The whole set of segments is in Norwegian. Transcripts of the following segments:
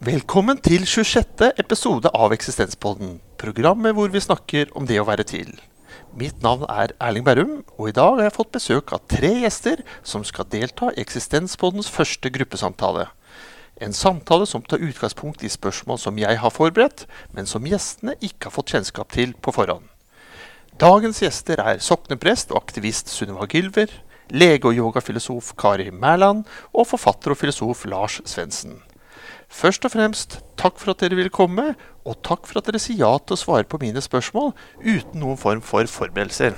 Velkommen til 26. episode av Eksistenspodden. Programmet hvor vi snakker om det å være til. Mitt navn er Erling Berrum, og i dag har jeg fått besøk av tre gjester som skal delta i Eksistenspoddens første gruppesamtale. En samtale som tar utgangspunkt i spørsmål som jeg har forberedt, men som gjestene ikke har fått kjennskap til på forhånd. Dagens gjester er sokneprest og aktivist Sunniva Gylver, lege og yogafilosof Kari Mæland og forfatter og filosof Lars Svendsen. Først og fremst takk for at dere ville komme, og takk for at dere sier ja til å svare på mine spørsmål uten noen form for forberedelser.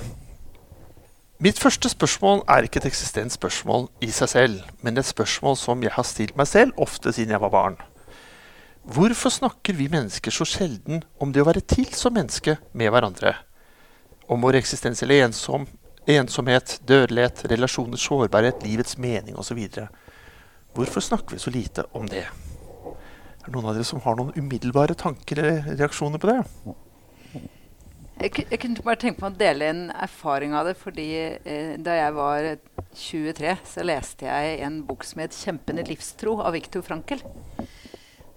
Mitt første spørsmål er ikke et eksistent spørsmål i seg selv, men et spørsmål som jeg har stilt meg selv ofte siden jeg var barn. Hvorfor snakker vi mennesker så sjelden om det å være til som menneske med hverandre? Om vår eksistensielle ensom, ensomhet, dødelighet, relasjoners sårbarhet, livets mening osv. Hvorfor snakker vi så lite om det? Er det noen av dere som har noen umiddelbare tanker eller reaksjoner på det? Jeg, kunne bare tenke meg å dele en erfaring av det. fordi eh, Da jeg var 23, så leste jeg en bok som het 'Kjempende livstro' av Viktor Frankel.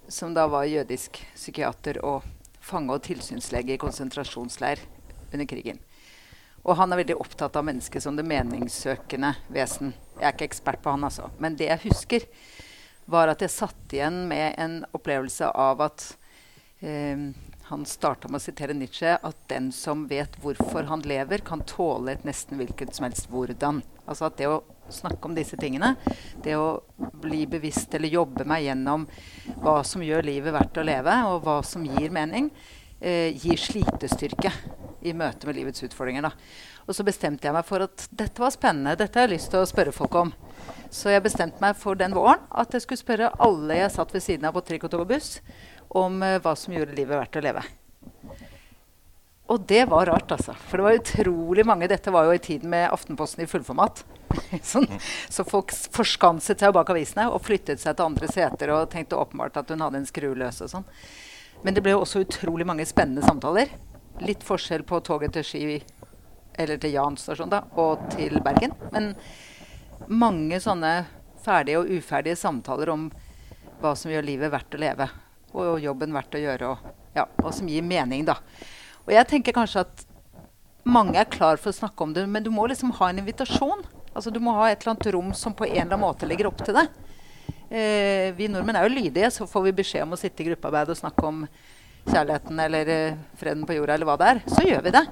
Som da var jødisk psykiater og fange- og tilsynslege i konsentrasjonsleir under krigen. Og han er veldig opptatt av mennesket som det meningssøkende vesen. Jeg er ikke ekspert på han, altså. Men det jeg husker, var at jeg satt igjen med en opplevelse av at eh, han starta med å sitere Nietzsche at den som vet hvorfor han lever, kan tåle et nesten hvilket som helst hvordan. Altså at det å snakke om disse tingene, det å bli bevisst eller jobbe meg gjennom hva som gjør livet verdt å leve, og hva som gir mening, eh, gir slitestyrke i møte med livets utfordringer. Da. Og så bestemte jeg meg for at dette var spennende, dette har jeg lyst til å spørre folk om. Så jeg bestemte meg for den våren at jeg skulle spørre alle jeg satt ved siden av på trikk og tog og buss, om uh, hva som gjorde livet verdt å leve. Og det var rart, altså. For det var utrolig mange Dette var jo i tiden med Aftenposten i fullformat. sånn. Så folk forskanset seg bak avisene og flyttet seg til andre seter og tenkte åpenbart at hun hadde en skru løs og sånn. Men det ble jo også utrolig mange spennende samtaler. Litt forskjell på toget til Ski eller til Jan stasjon da, og til Bergen. Men mange sånne ferdige og uferdige samtaler om hva som gjør livet verdt å leve. Og jobben verdt å gjøre, og ja, hva som gir mening, da. Og jeg tenker kanskje at mange er klar for å snakke om det, men du må liksom ha en invitasjon. Altså Du må ha et eller annet rom som på en eller annen måte legger opp til det. Eh, vi nordmenn er jo lydige, så får vi beskjed om å sitte i gruppearbeid og snakke om kjærligheten eller eh, freden på jorda, eller hva det er. Så gjør vi det.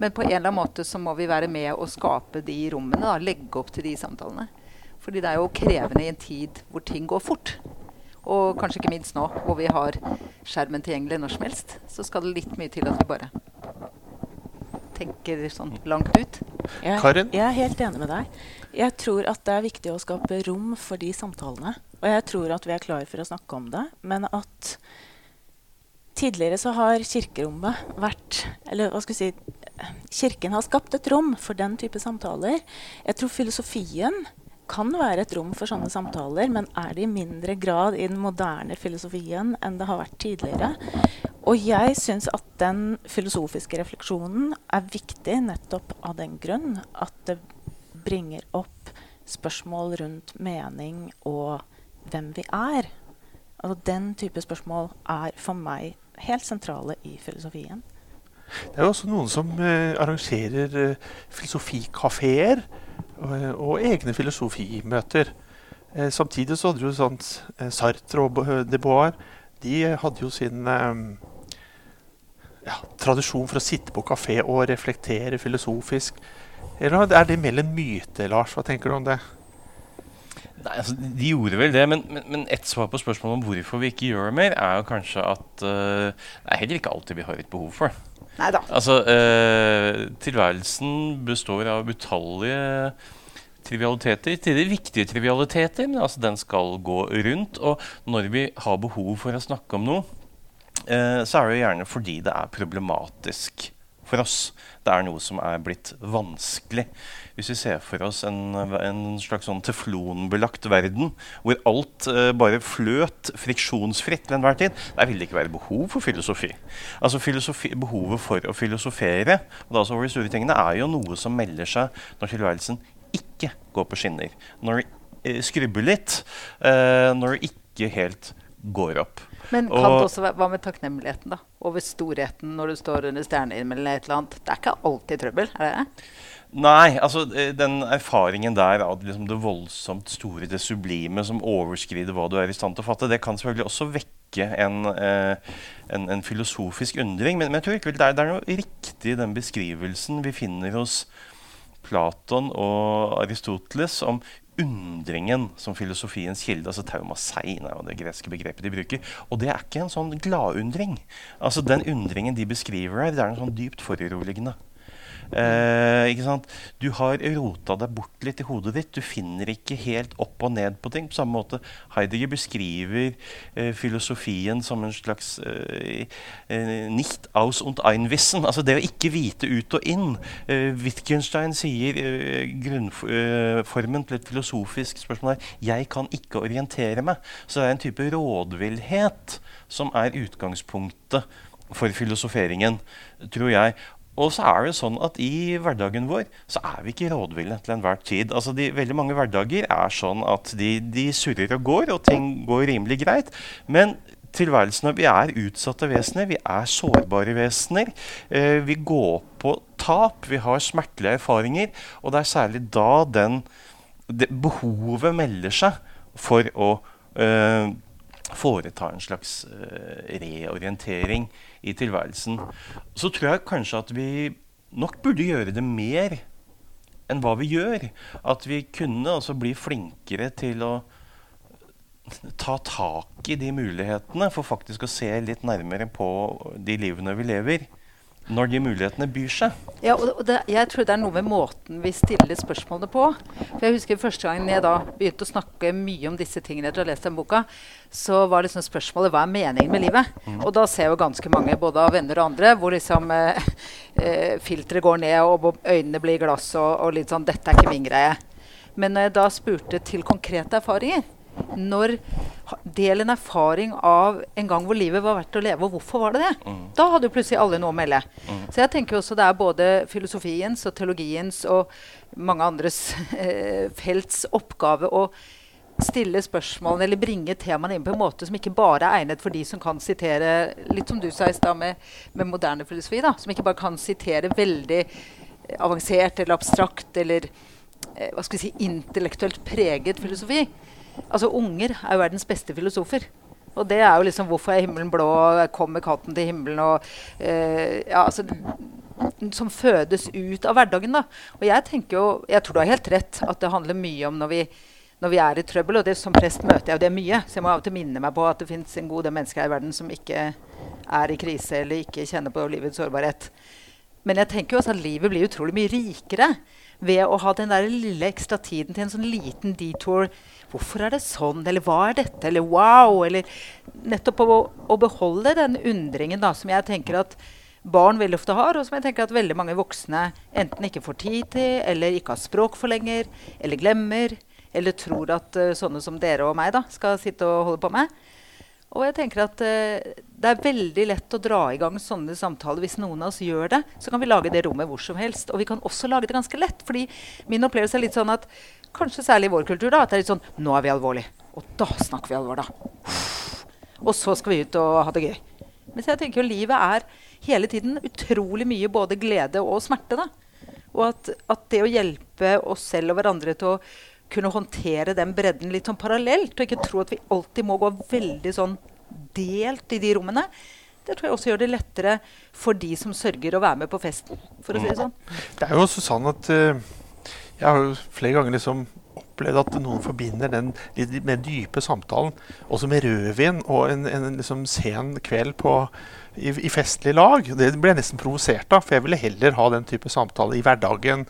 Men på en eller annen måte så må vi være med og skape de rommene. Da, legge opp til de samtalene. Fordi det er jo krevende i en tid hvor ting går fort. Og kanskje ikke minst nå hvor vi har skjermen tilgjengelig når som helst. Så skal det litt mye til at vi bare tenker sånn langt ut. Jeg, jeg er helt enig med deg. Jeg tror at det er viktig å skape rom for de samtalene. Og jeg tror at vi er klar for å snakke om det. Men at tidligere så har kirkerommet vært Eller hva skal vi si Kirken har skapt et rom for den type samtaler. Jeg tror filosofien kan være et rom for sånne samtaler, men er det i mindre grad i den moderne filosofien enn det har vært tidligere. Og jeg syns at den filosofiske refleksjonen er viktig nettopp av den grunn at det bringer opp spørsmål rundt mening og hvem vi er. Altså Den type spørsmål er for meg helt sentrale i filosofien. Det er også noen som eh, arrangerer eh, filosofikafeer og, eh, og, egne filosofimøter. Eh, samtidig så hadde jo sånt eh, Sartre og De Boer de hadde jo sin eh, ja, tradisjon for å sitte på kafé og reflektere filosofisk. Eller er det mer en myte, Lars? Hva tenker du om det? Nei, altså, De gjorde vel det, men, men, men et svar på spørsmålet om hvorfor vi ikke gjør mer, er jo kanskje at uh, det er heller ikke alltid vi har et behov for. Neida. Altså, uh, tilværelsen består av utallige trivialiteter. Til de viktige trivialiteter, men altså, den skal gå rundt. Og når vi har behov for å snakke om noe, uh, så er det jo gjerne fordi det er problematisk for oss. Det er noe som er blitt vanskelig. Hvis vi ser for oss en, en slags sånn teflonbelagt verden hvor alt eh, bare fløt friksjonsfritt til enhver tid, der vil det ikke være behov for filosofi. Altså filosofi, Behovet for å filosofere og da over de store tingene, er jo noe som melder seg når tilværelsen ikke går på skinner. Når det eh, skrubber litt, eh, når det ikke helt går opp. Men kan Og- det også være, hva med takknemligheten, da? Over storheten når du står under stjernehimmelen eller et eller annet. Det er ikke alltid trøbbel, er det det? Nei, altså eh, den erfaringen der av liksom det voldsomt store, det sublime som overskrider hva du er i stand til å fatte, det kan selvfølgelig også vekke en, eh, en, en filosofisk undring. Men, men jeg tror ikke det er, det er noe riktig i den beskrivelsen vi finner hos Platon og Aristoteles om undringen som filosofiens kilde. altså Taumasein er jo det greske begrepet de bruker. Og det er ikke en sånn gladundring. Altså Den undringen de beskriver her, det er en sånn dypt foruroligende. Eh, ikke sant? Du har rota deg bort litt i hodet ditt. Du finner ikke helt opp og ned på ting. På samme måte Heidegger beskriver eh, filosofien som en slags eh, eh, nicht aus und einwissen. Altså det å ikke vite ut og inn. Eh, Wittgenstein sier eh, grunnformen til et filosofisk spørsmål er 'jeg kan ikke orientere meg'. Så det er en type rådvillhet som er utgangspunktet for filosoferingen, tror jeg. Og så er det sånn at i hverdagen vår så er vi ikke rådville til enhver tid. Altså de, veldig mange hverdager er sånn at de, de surrer og går, og ting går rimelig greit. Men tilværelsen av, vi er utsatte vesener, vi er sårbare vesener. Eh, vi går på tap, vi har smertelige erfaringer. Og det er særlig da den, det, behovet melder seg for å eh, foreta en slags eh, reorientering i tilværelsen. Så tror jeg kanskje at vi nok burde gjøre det mer enn hva vi gjør. At vi kunne altså bli flinkere til å ta tak i de mulighetene for faktisk å se litt nærmere på de livene vi lever. Når de mulighetene byr seg. Ja, og det, jeg tror det er noe med måten vi stiller spørsmålene på. For jeg husker Første gangen jeg da begynte å snakke mye om disse tingene etter å ha lest den boka, så var liksom spørsmålet hva er meningen med livet? Og da ser jeg jo ganske mange, både av venner og andre, hvor liksom eh, eh, filteret går ned, og øynene blir glass, og, og litt sånn 'Dette er ikke min greie'. Men når jeg da spurte til konkrete erfaringer når Del en erfaring av en gang hvor livet var verdt å leve, og hvorfor var det det? Da hadde jo plutselig alle noe å melde. Så jeg tenker også det er både filosofiens og teologiens og mange andres eh, felts oppgave å stille spørsmålene eller bringe temaene inn på en måte som ikke bare er egnet for de som kan sitere litt som du sa i stad med, med moderne filosofi. da, Som ikke bare kan sitere veldig eh, avansert eller abstrakt eller eh, hva skal vi si, intellektuelt preget filosofi. Altså Unger er jo verdens beste filosofer. Og det er jo liksom 'Hvorfor er himmelen blå?' 'Kommer katten til himmelen?' og eh, ja, altså som fødes ut av hverdagen. da. Og jeg tenker jo, jeg tror du har helt rett at det handler mye om når vi, når vi er i trøbbel. Og det, som prest møter jeg jo det mye. Så jeg må av og til minne meg på at det fins en god del mennesker her i verden som ikke er i krise eller ikke kjenner på livets sårbarhet. Men jeg tenker jo også at livet blir utrolig mye rikere ved å ha den der lille ekstra tiden til en sånn liten detour. Hvorfor er det sånn? Eller hva er dette? Eller wow? Eller nettopp å, å beholde den undringen da, som jeg tenker at barn veldig ofte har, og som jeg tenker at veldig mange voksne enten ikke får tid til, eller ikke har språk for lenger, eller glemmer, eller tror at uh, sånne som dere og meg da, skal sitte og holde på med. Og jeg tenker at uh, Det er veldig lett å dra i gang sånne samtaler. Hvis noen av oss gjør det, så kan vi lage det rommet hvor som helst. Og vi kan også lage det ganske lett. fordi min opplevelse er litt sånn at kanskje særlig i vår kultur da, at det er litt sånn Nå er vi alvorlige. Og da snakker vi alvor, da. Og så skal vi ut og ha det gøy. Mens jeg tenker jo livet er hele tiden utrolig mye både glede og smerte. da. Og at, at det å hjelpe oss selv og hverandre til å kunne håndtere den bredden litt sånn parallelt, og ikke tro at vi alltid må gå veldig sånn delt i de rommene, det tror jeg også gjør det lettere for de som sørger å være med på festen. for å si det sånn. Det er jo også sånn at eh, jeg har jo flere ganger liksom opplevd at noen forbinder den litt mer dype samtalen også med rødvin og en, en liksom sen kveld på, i, i festlig lag. Det ble jeg nesten provosert av, for jeg ville heller ha den type samtale i hverdagen.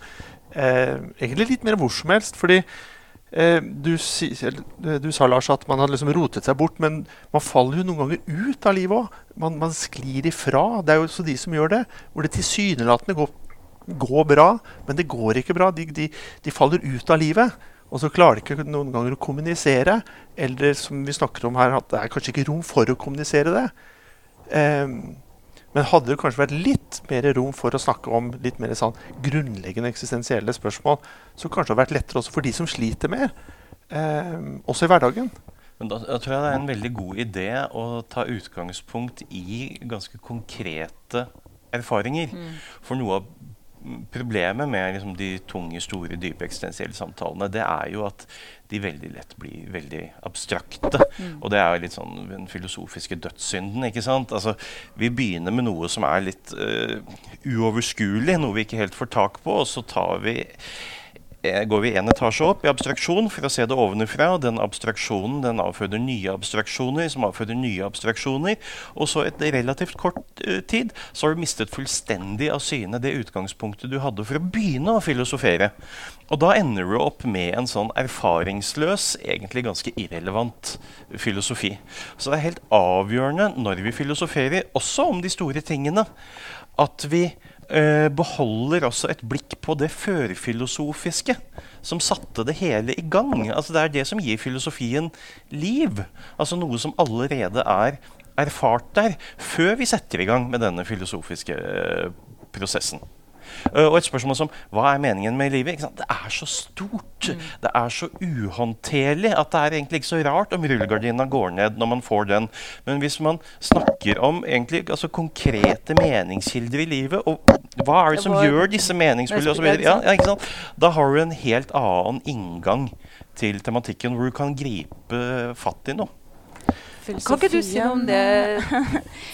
Eh, egentlig litt mer hvor som helst. fordi eh, du, si, du sa Lars at man hadde liksom rotet seg bort, men man faller jo noen ganger ut av livet òg. Man, man sklir ifra. Det er jo også de som gjør det. Hvor det tilsynelatende går går bra, men det går ikke bra. De, de, de faller ut av livet. Og så klarer de ikke noen ganger å kommunisere. Eller som vi snakker om her, at det er kanskje ikke rom for å kommunisere det. Um, men hadde det kanskje vært litt mer rom for å snakke om litt mer sånn grunnleggende eksistensielle spørsmål, så kanskje det hadde vært lettere også for de som sliter mer. ehm, også i hverdagen. Men da, da, tror jeg det er en veldig god idé å ta utgangspunkt i ganske konkrete erfaringer. Mm. For noe av problemet med liksom, de tunge, store, dype eksistensielle samtalene, det er jo at de veldig lett blir veldig abstrakte. Mm. Og det er jo litt sånn den filosofiske dødssynden. ikke sant? Altså, Vi begynner med noe som er litt uh, uoverskuelig, noe vi ikke helt får tak på, og så tar vi går vi en etasje opp i abstraksjon for å se det ovenfra. Den abstraksjonen den avføder nye abstraksjoner, som avføder nye abstraksjoner. Og så etter relativt kort uh, tid så har du mistet fullstendig av syne det utgangspunktet du hadde for å begynne å filosofere. Og da ender du opp med en sånn erfaringsløs, egentlig ganske irrelevant filosofi. Så det er helt avgjørende når vi filosoferer, også om de store tingene, at vi eh, beholder også et blikk på det førfilosofiske som satte det hele i gang. Altså Det er det som gir filosofien liv. Altså Noe som allerede er erfart der, før vi setter i gang med denne filosofiske eh, prosessen. Uh, og et spørsmål som hva er meningen med livet? Det er så stort. Mm. Det er så uhåndterlig at det er egentlig ikke så rart om rullegardina går ned når man får den. Men hvis man snakker om egentlig, altså, konkrete meningskilder i livet, og hva er det som gjør disse meningsfulle, ja, ja, da har du en helt annen inngang til tematikken hvor du kan gripe fatt i noe. Kan ikke du si noe om det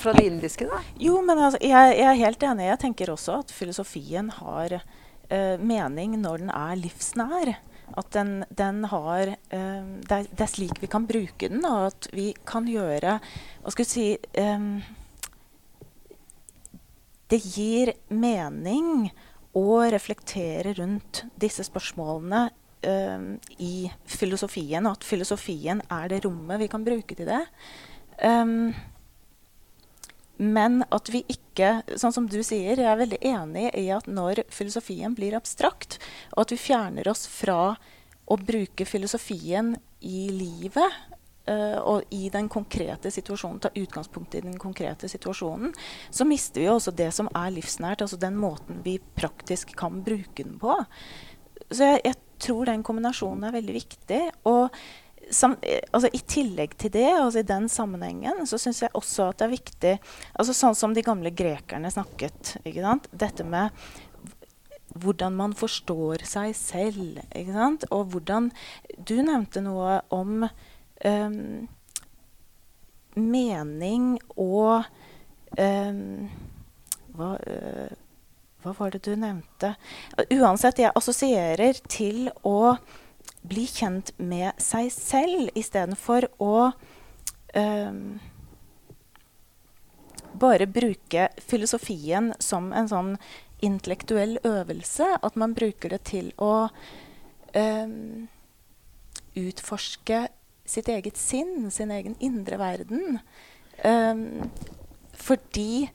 fra det indiske, da? Jo, men altså, jeg, jeg, er helt enig. Jeg tenker også at filosofien har uh, mening når den er livsnær. At den, den har uh, det, er, det, er, slik vi kan bruke den, og at vi kan gjøre Hva skal vi si um, Det gir mening å reflektere rundt disse spørsmålene um, i filosofien, og at filosofien er det rommet vi kan bruke til det. Um, men at vi ikke Sånn som du sier, jeg er veldig enig i at når filosofien blir abstrakt, og at vi fjerner oss fra å bruke filosofien i livet uh, og i den konkrete situasjonen, ta utgangspunkt i den konkrete situasjonen, så mister vi også det som er livsnært, altså den måten vi praktisk kan bruke den på. Så jeg, jeg tror den kombinasjonen er veldig viktig. Og sam, altså, I tillegg til det, altså i den sammenhengen, så syns jeg også at det er viktig altså Sånn som de gamle grekerne snakket. Dette med hvordan man forstår seg selv. Og hvordan Du nevnte noe om um, mening og um, hva, uh, hva var det du nevnte? Uansett, jeg assosierer til å bli kjent med seg selv istedenfor å um, bare bruke filosofien som en sånn intellektuell øvelse. At man bruker det til å um, utforske sitt eget sinn, sin egen indre verden. Um, fordi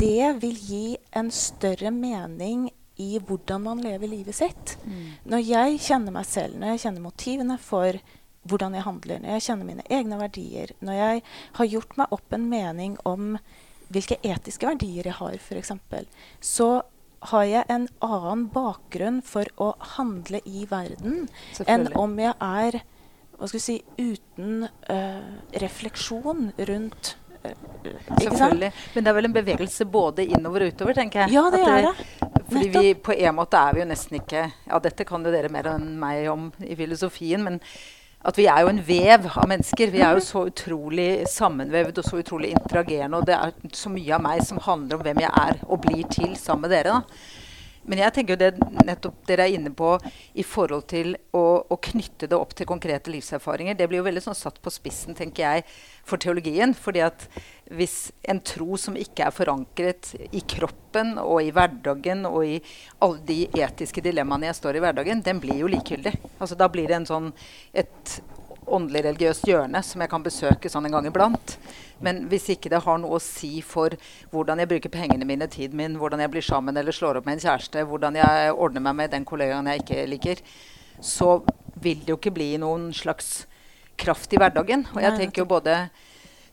det vil gi en større mening i hvordan man lever livet sitt. Mm. Når jeg kjenner meg selv, når jeg kjenner motivene for hvordan jeg handler, når jeg kjenner mine egne verdier, når jeg har gjort meg opp en mening om hvilke etiske verdier jeg har, f.eks., så har jeg en annen bakgrunn for å handle i verden enn om jeg er hva skal vi si, uten uh, refleksjon rundt Selvfølgelig. Men det er vel en bevegelse både innover og utover, tenker jeg. Ja, det er det. Fordi vi, på en måte er vi jo nesten ikke Ja, dette kan jo dere mer enn meg om i filosofien, men at vi er jo en vev av mennesker. Vi er jo så utrolig sammenvevd og så utrolig interagerende. Og det er så mye av meg som handler om hvem jeg er og blir til sammen med dere. da. Men jeg tenker jo det nettopp dere er inne på i forhold til å, å, knytte det opp til konkrete livserfaringer, det blir jo veldig sånn satt på spissen, tenker jeg, for teologien. fordi at hvis en tro som ikke er forankret i kroppen og i hverdagen og i alle de etiske dilemmaene jeg står i hverdagen, den blir jo likegyldig. Altså, da blir det en sånn, et åndelig religiøst hjørne som jeg kan besøke sånn en gang iblant. Men hvis ikke det har noe å si for hvordan jeg bruker pengene mine, tiden min, hvordan jeg blir sammen eller slår opp med en kjæreste, hvordan jeg ordner meg med den kollegaen jeg ikke liker, så vil det jo ikke bli noen slags kraft i hverdagen. Og jeg tenker jo både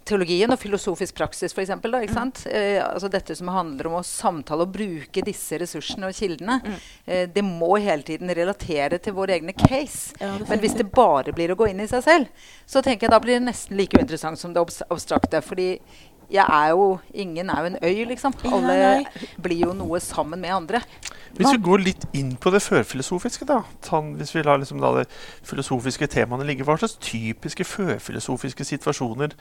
teologien og filosofisk praksis, f.eks. Mm. Eh, altså dette som handler om å samtale og bruke disse ressursene og kildene. Mm. Eh, det må hele tiden relatere til vår egne case. Ja, Men hvis det bare blir å gå inn i seg selv, så tenker jeg da blir det nesten like uinteressant som det abstrakte. fordi jeg er jo Ingen er jo en øy, liksom. Alle blir jo noe sammen med andre. Hvis vi går litt inn på det førfilosofiske, da. Tan, hvis vi lar liksom da det filosofiske temaene ligge, hva slags typiske førfilosofiske situasjoner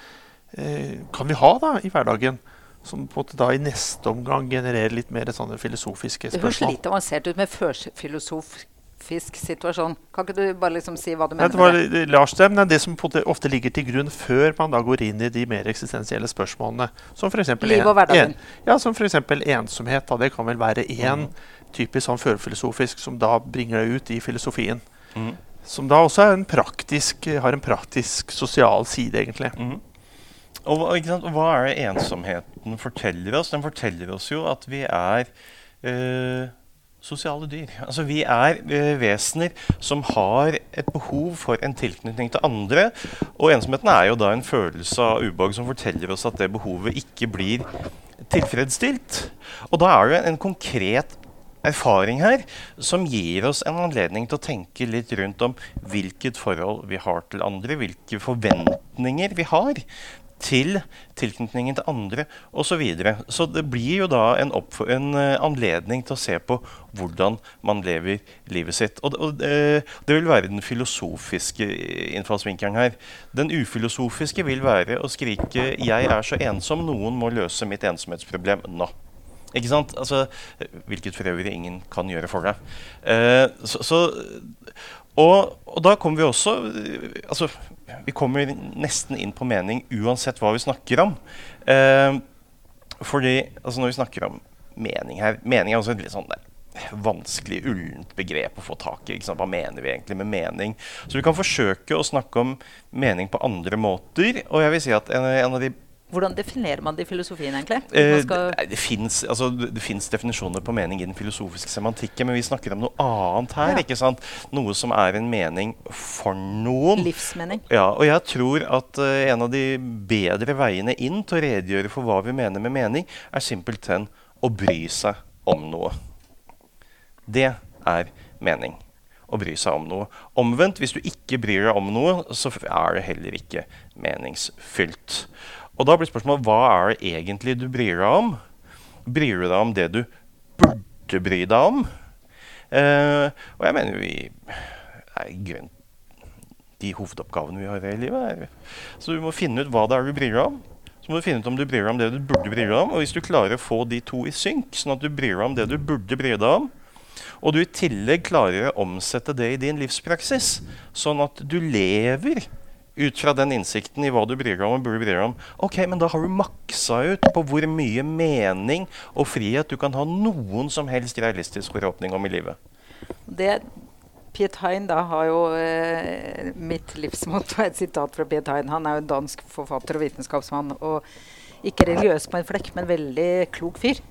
kan vi ha da i hverdagen? Som på en måte da i neste omgang genererer litt mer sånne filosofiske spørsmål. Det høres litt avansert ut med førfilosofisk situasjon. Kan ikke du bare liksom si hva du mener? det var det? Lars, det, er det som ofte ligger til grunn før man da går inn i de mer eksistensielle spørsmålene. Som f.eks. En. Ja, som ensomhet. Da. Det kan vel være én mm. typisk sånn førfilosofisk som da bringer deg ut i filosofien. Mm. Som da også en praktisk, har en praktisk sosial side, egentlig. Mm. Og, og, Hva er det ensomheten forteller oss? Den forteller oss jo at vi er øh, sosiale dyr. Altså Vi er uh, vesener som har et behov for en tilknytning til andre. Og ensomheten er jo da en følelse av ubehag som forteller oss at det behovet ikke blir tilfredsstilt. Og da er det en konkret erfaring her som gir oss en anledning til å tenke litt rundt om hvilket forhold vi har til andre, hvilke forventninger vi har til tilknytningen til andre osv. Så, videre. så det blir jo da en, en, eh, anledning til å se på hvordan man lever livet sitt. Og, og det, det vil være den filosofiske innfallsvinkelen her. Den ufilosofiske vil være å skrike 'Jeg er så ensom, noen må løse mitt ensomhetsproblem nå'. Ikke sant? Altså, hvilket for øvrig ingen kan gjøre for deg. Eh, så, så, og, og, da kommer vi også altså, Vi kommer nesten inn på mening uansett hva vi snakker om. Eh, fordi altså Når vi snakker om mening her Mening er også et litt sånn der, vanskelig, ullent begrep å få tak i. Hva mener vi egentlig med mening? Så vi kan forsøke å snakke om mening på andre måter. Og jeg vil si at en, en av de hvordan definerer man det i filosofien, egentlig? Eh, det fins altså, definisjoner på mening i den filosofiske semantikken, men vi snakker om noe annet her. Ja. ikke sant? Noe som er en mening for noen. Livsmening. Ja, Og jeg tror at uh, en av de bedre veiene inn til å redegjøre for hva vi mener med mening, er simpelthen å bry seg om noe. Det er mening. Å bry seg om noe. Omvendt, hvis du ikke bryr deg om noe, så er det heller ikke meningsfylt. Og da blir spørsmålet hva er det egentlig du bryr deg om? Bryr du deg om det du burde bry deg om? Eh, og jeg mener vi er grunn de hovedoppgavene vi har i livet. Er. Så du må finne ut hva det er du bryr deg om. Så må du finne ut om du bryr deg om det du burde bry deg om. Og hvis du klarer å få de to i synk, sånn at du bryr deg om det du burde bry deg om, og du i tillegg klarer å omsette det i din livspraksis, sånn at du lever ut fra den innsikten i hva du bryr deg om, og burde bry deg om, ok, men da har du maksa ut på hvor mye mening og frihet du kan ha noen som helst realistisk forhåpning om i livet. Det Piet Hein da har jo eh, mitt livsmotto, et sitat fra Piet Hein. Han er jo en dansk forfatter og vitenskapsmann. Og ikke religiøs på en flekk, men veldig klok fyr.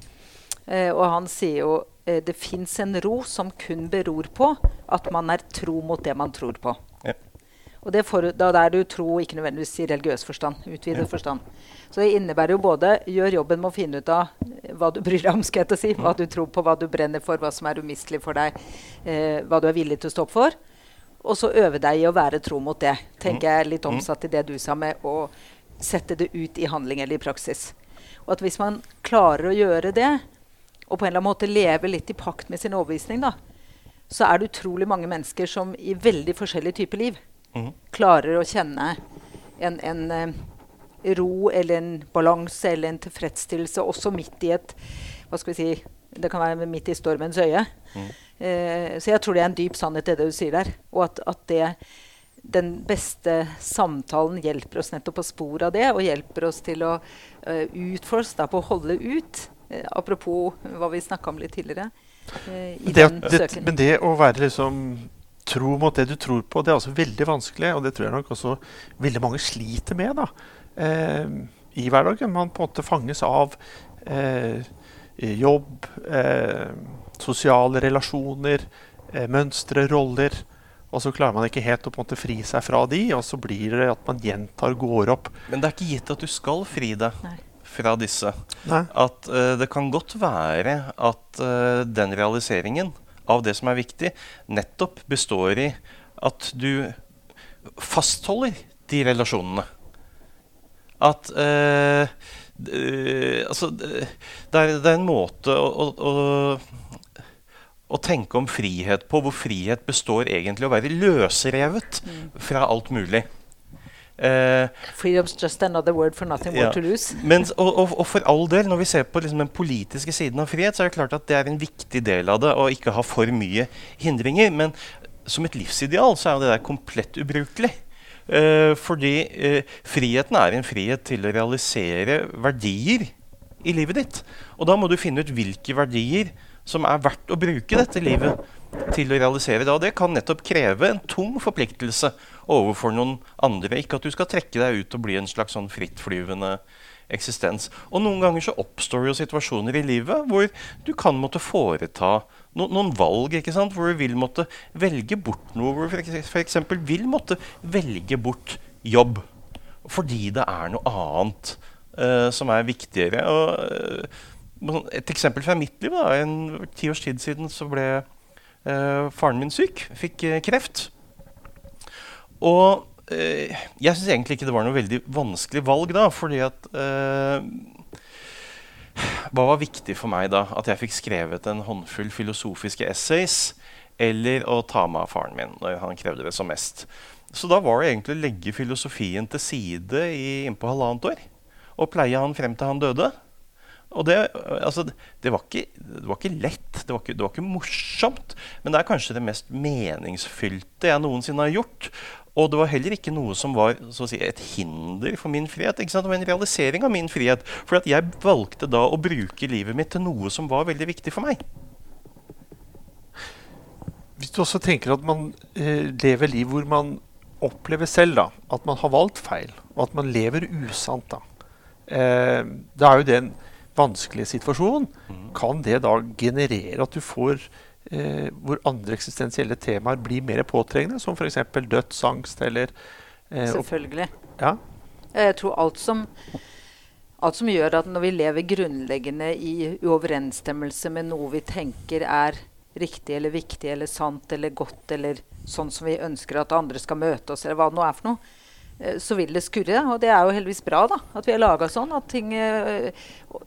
Eh, og han sier jo eh, det fins en ro som kun beror på at man er tro mot det man tror på. Og det for, da er du tro ikke nødvendigvis i religiøs forstand. utvidet forstand. Så det innebærer jo både gjør jobben med å finne ut av eh, hva du bryr deg om, skal jeg til å si, hva du tror på, hva du brenner for, hva som er umistelig for deg, eh, hva du er villig til å stå opp for. Og så øve deg i å være tro mot det. tenker jeg litt omsatt i det du sa med å sette det ut i handling eller i praksis. Og at hvis man klarer å gjøre det, og på en eller annen måte leve litt i pakt med sin overbevisning, da, så er det utrolig mange mennesker som i veldig forskjellige typer liv mm. klarer å kjenne en, en uh, ro eller en balanse eller en tilfredsstillelse også midt i et hva skal vi si, Det kan være midt i stormens øye. Mm. Uh, så jeg tror det er en dyp sannhet, det du sier der. Og at, at det, den beste samtalen hjelper oss nettopp på sporet av det, og hjelper oss til å uh, utforske, på å holde ut. Uh, apropos hva vi snakka om litt tidligere. Uh, det, det, men det å være liksom tro mot det du tror på, det er altså veldig vanskelig. Og det tror jeg nok også veldig mange sliter med da, eh, i hverdagen. Man på en måte fanges av eh, jobb, eh, sosiale relasjoner, eh, mønstre, roller Og så klarer man ikke helt å på en måte fri seg fra de, og så blir det at man gjentar, går opp. Men det er ikke gitt at du skal fri deg Nei. fra disse. Nei. At uh, det kan godt være at uh, den realiseringen av det som er viktig, nettopp består i at du fastholder de relasjonene. At eh, eh, Altså, det er, det er en måte å, å, å, tenke om frihet på, hvor frihet består egentlig å være løsrevet fra alt mulig. Eh, Freedom's just another word for nothing more Ja. to lose. men, og, og, og for all del, når vi ser på liksom den politiske siden av frihet, så er det klart at det er en viktig del av det å ikke ha for mye hindringer. Men som et livsideal så er jo det der komplett ubrukelig. Eh, fordi eh, friheten er en frihet til å realisere verdier i livet ditt. Og da må du finne ut hvilke verdier som er verdt å bruke dette livet til å realisere det. Og det kan nettopp kreve en tung forpliktelse overfor noen andre. Ikke at du skal trekke deg ut og bli en slags sånn frittflyvende eksistens. Og noen ganger så oppstår jo situasjoner i livet hvor du kan måtte foreta no noen valg. ikke sant? Hvor du vil måtte velge bort noe. Hvor du f.eks. vil måtte velge bort jobb. Fordi det er noe annet uh, som er viktigere. Og, sånn- et eksempel fra mitt liv. da, En ti års tid siden så ble uh, faren min syk. Fikk kreft. Og eh, jeg syns egentlig ikke det var noe veldig vanskelig valg da, fordi at eh, Hva var viktig for meg da? At jeg fikk skrevet en håndfull filosofiske essays, eller å ta meg av faren min når han krevde det som mest. Så da var det egentlig å legge filosofien til side i innpå halvannet år. Og pleie han frem til han døde. Og det, altså, det, var ikke, det var ikke lett, det var ikke, det var ikke morsomt. Men det er kanskje det mest meningsfylte jeg noensinne har gjort. Og det var heller ikke noe som var si, et hinder for min frihet. Ikke sant? Var en realisering av min frihet. For at jeg valgte da å bruke livet mitt til noe som var veldig viktig for meg. Hvis du også tenker at man eh, lever liv hvor man opplever selv da, at man har valgt feil, og at man lever usant, da. Eh, da er jo det en vanskelig situasjon. Kan det da generere at du får eh, hvor andre eksistensielle temaer blir mer påtrengende, som f.eks. dødsangst eller eh, Selvfølgelig. ja? Jeg tror alt som, alt som gjør at når vi lever grunnleggende i uoverensstemmelse med noe vi tenker er riktig eller viktig eller sant eller godt eller sånn som vi ønsker at andre skal møte oss, eller hva det nå er for noe, eh, så vil det skurre. Og det er jo heldigvis bra da, at vi er laga sånn. At, ting, eh,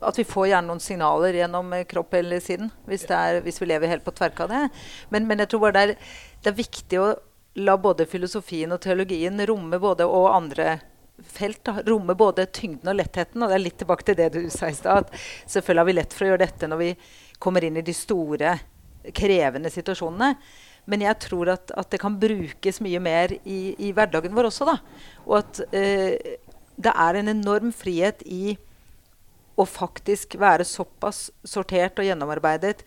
at vi får gjerne noen signaler gjennom eh, kropp eller sinn hvis, er, hvis vi lever helt på tverka av det. Men, men jeg tror bare det er, det er viktig å la både filosofien og teologien romme både og andre felt. Da. Romme både tyngden og lettheten. Og det er litt tilbake til det du sa i stad. Selvfølgelig har vi lett for å gjøre dette når vi kommer inn i de store, krevende situasjonene. Men jeg tror at, at det kan brukes mye mer i, i hverdagen vår også. Da. Og at eh, det er en enorm frihet i å faktisk være såpass sortert og gjennomarbeidet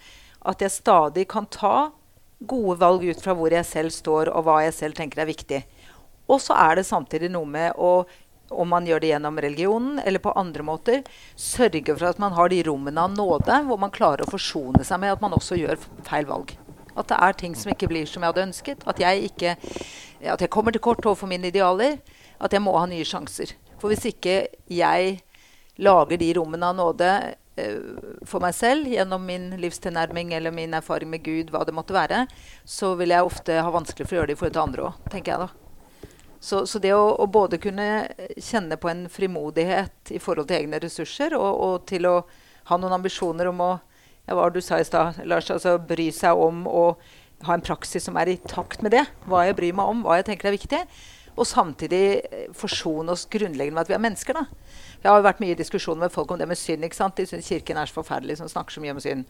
at jeg stadig kan ta gode valg ut fra hvor jeg selv står, og hva jeg selv tenker er viktig. Og så er det samtidig noe med å om man gjør det gjennom religionen eller på andre måter, sørge for at man har de rommene av nåde hvor man klarer å forsone seg med at man også gjør feil valg. At det er ting som ikke blir som jeg hadde ønsket. At jeg, ikke, at jeg kommer til kort overfor mine idealer. At jeg må ha nye sjanser. For hvis ikke jeg lager de rommene av nåde eh, for meg selv gjennom min livstilnærming eller min erfaring med Gud, hva det måtte være, så vil jeg ofte ha vanskelig for å gjøre det i forhold til andre òg, tenker jeg da. Så, så det å, å både kunne kjenne på en frimodighet i forhold til egne ressurser, og, og til å ha noen ambisjoner om å ja, hva du sa i stad, Lars, altså bry seg om å ha en praksis som er i takt med det. Hva jeg bryr meg om, hva jeg tenker er viktig. Og samtidig eh, forsone oss grunnleggende med at vi er mennesker. da. Det har jo vært mye diskusjoner med folk om det med synd. ikke sant? De syns Kirken er så forferdelig som snakker så mye om synd.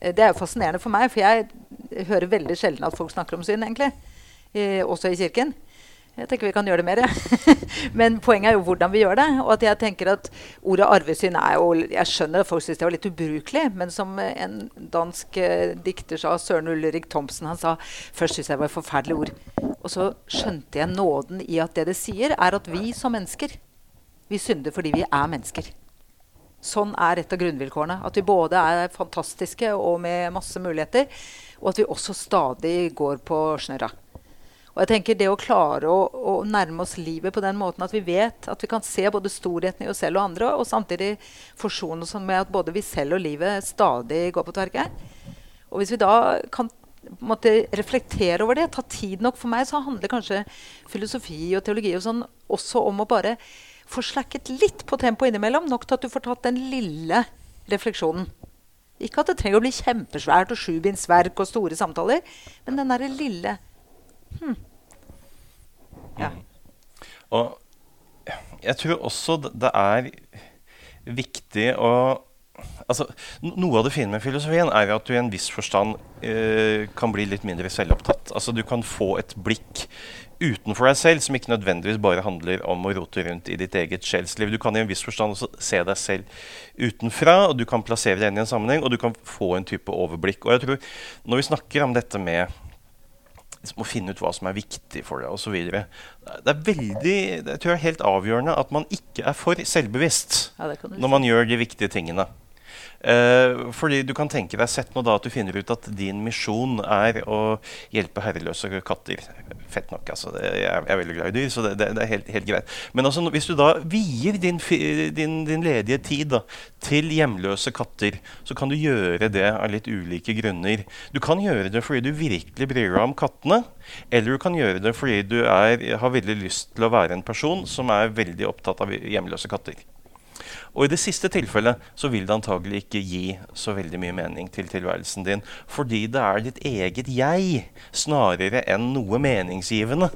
Eh, Det er jo fascinerende for meg, for jeg hører veldig sjelden at folk snakker om synd, egentlig. Eh, også i Kirken. Jeg tenker vi kan gjøre det mer. jeg. Men poenget er jo hvordan vi gjør det. Og at jeg tenker at ordet arvesyn er jo Jeg skjønner at folk syns det var litt ubrukelig, men som en dansk eh, dikter sa, Søren Ulrik Thomsen, han sa først syntes jeg det var et forferdelig ord. Og så skjønte jeg nåden i at det det sier, er at vi som mennesker, vi synder fordi vi er mennesker. Sånn er et av grunnvilkårene. At vi både er fantastiske og med masse muligheter, og at vi også stadig går på snørra. Og jeg tenker Det å klare å, å, nærme oss livet på den måten at vi vet at vi kan se både storheten i oss selv og andre, og samtidig forsone oss med at både vi selv og livet stadig går på tverke. Og hvis vi da kan måtte reflektere over det, ta tid nok For meg så handler kanskje filosofi og teologi og sånn også om å bare få slakket litt på tempoet innimellom. Nok til at du får tatt den lille refleksjonen. Ikke at det trenger å bli kjempesvært og sjubindsverk og store samtaler, men den derre lille hm. Ja. Og jeg tror også det er viktig å altså, Noe av det fine med filosofien er at du i en viss forstand eh, kan bli litt mindre selvopptatt. Altså, du kan få et blikk utenfor deg selv som ikke nødvendigvis bare handler om å rote rundt i ditt eget sjelsliv. Du kan i en viss forstand også se deg selv utenfra, og du kan plassere deg inn i en sammenheng, og du kan få en type overblikk. Og jeg tror Når vi snakker om dette med liksom, å finne ut hva som er viktig for deg osv. Det er veldig, det tror jeg er helt avgjørende at man ikke er for selvbevisst ja, når man gjør de viktige tingene. Uh, fordi du kan tenke deg Sett nå da at du finner ut at din misjon er å hjelpe herreløse katter. Fett nok, altså. Jeg, jeg, er veldig glad i dyr, så det, det, det er helt, helt, greit. Men altså, hvis du da vier din, din, din ledige tid da, til hjemløse katter, så kan du gjøre det av litt ulike grunner. Du kan gjøre det fordi du virkelig bryr deg om kattene. Eller du kan gjøre det fordi du er, har veldig lyst til å være en person som er veldig opptatt av hjemløse katter. Og i det siste tilfellet så vil det antagelig ikke gi så veldig mye mening til tilværelsen din. Fordi det er ditt eget jeg snarere enn noe meningsgivende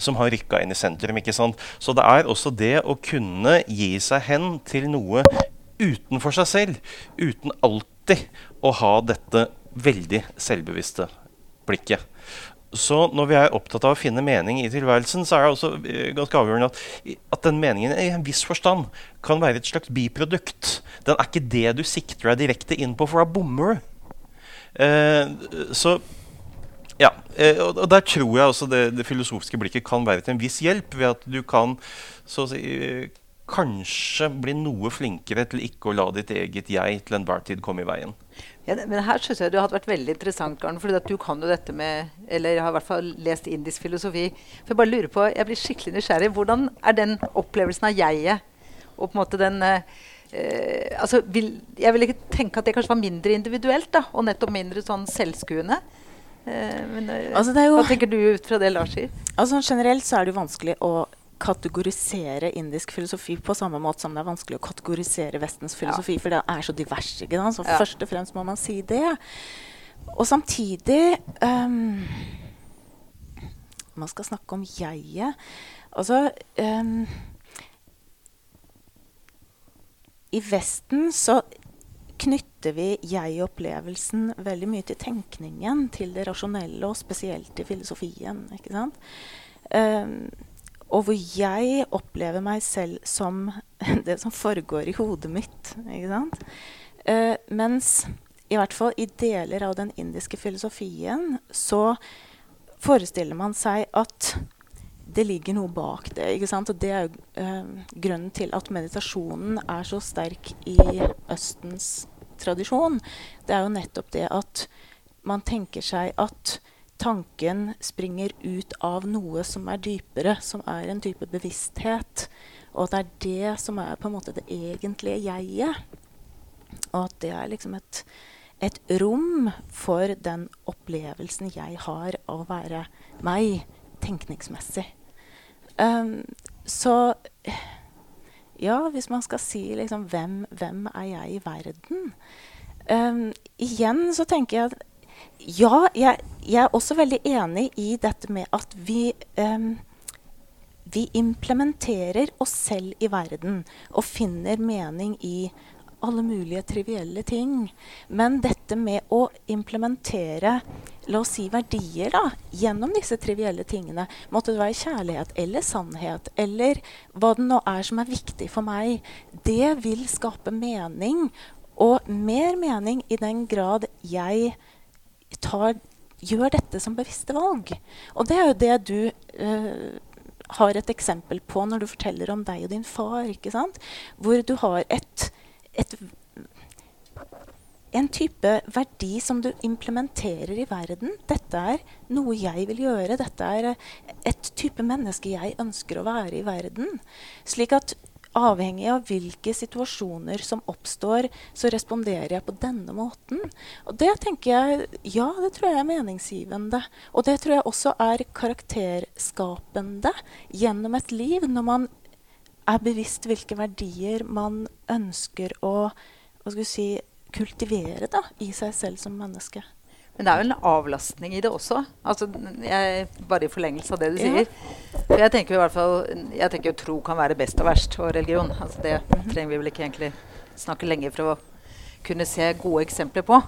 som har rykka inn i sentrum. ikke sant? Så det er også det å kunne gi seg hen til noe utenfor seg selv, uten alltid å ha dette veldig selvbevisste blikket. Så når vi er opptatt av å finne mening i tilværelsen, så er det også eh, ganske avgjørende at, at den meningen i en viss forstand kan være et slags biprodukt. Den er ikke det du sikter deg direkte inn på, for da bommer du. Eh, så ja, eh, og, der tror jeg også det, det, filosofiske blikket kan være til en viss hjelp, ved at du kan så å si, kanskje bli noe flinkere til ikke å la ditt eget jeg til enhver tid komme i veien. Ja, men her synes jeg det hadde vært veldig interessant, Garn, for du kan jo dette med Eller jeg har i hvert fall lest indisk filosofi. For Jeg bare lurer på, jeg blir skikkelig nysgjerrig. Hvordan er den opplevelsen av jeget og på en måte den eh, altså, vil, Jeg vil ikke tenke at det kanskje var mindre individuelt, da, og nettopp mindre sånn selvskuende. Eh, men, eh, altså, jo, hva tenker du ut fra det Lars sier? Altså, generelt så er det jo vanskelig å kategorisere indisk filosofi på samme måte som det er vanskelig å kategorisere Vestens filosofi, ja. for det er så divers. ikke sant? Så ja. først og fremst må man si det. Og samtidig um, Man skal snakke om jeget. Altså um, I Vesten så knytter vi jeg-opplevelsen veldig mye til tenkningen, til det rasjonelle, og spesielt til filosofien. ikke sant? Um, og hvor jeg opplever meg selv som det som foregår i hodet mitt. ikke sant? Uh, mens i hvert fall i deler av den indiske filosofien så forestiller man seg at det ligger noe bak det. ikke sant? Og det er jo uh, grunnen til at meditasjonen er så sterk i Østens tradisjon. Det er jo nettopp det at man tenker seg at tanken springer ut av noe som er dypere, som er en type bevissthet. Og at det er det som er på en måte det egentlige jeget. Og at det er liksom et, et rom for den opplevelsen jeg har av å være meg tenkningsmessig. Um, så ja, hvis man skal si liksom hvem, hvem er jeg i verden? Um, igjen så tenker jeg at ja, jeg, jeg, er også veldig enig i dette med at vi um, vi implementerer oss selv i verden og finner mening i alle mulige trivielle ting. Men dette med å implementere la oss si verdier da, gjennom disse trivielle tingene, måtte det være kjærlighet eller sannhet eller hva det nå er som er viktig for meg, det vil skape mening. Og mer mening i den grad jeg tar, gjør dette som bevisste valg. Og det er jo det du eh, har et eksempel på når du forteller om deg og din far. ikke sant? Hvor du har et, et en type verdi som du implementerer i verden. Dette er noe jeg vil gjøre. Dette er eh, et type menneske jeg ønsker å være i verden. Slik at avhengig av hvilke situasjoner som oppstår, så responderer jeg på denne måten. Og det tenker jeg Ja, det tror jeg er meningsgivende. Og det tror jeg også er karakterskapende gjennom et liv, når man er bevisst hvilke verdier man ønsker å hva skal vi si, kultivere da, i seg selv som menneske. Men det er jo en avlastning i det også. Altså, jeg, bare i forlengelse av det du sier. For jeg tenker i hvert fall, jeg tenker jo tro kan være best og verst, og religion. Altså, det trenger vi vel ikke egentlig snakke lenge for å kunne se gode eksempler på.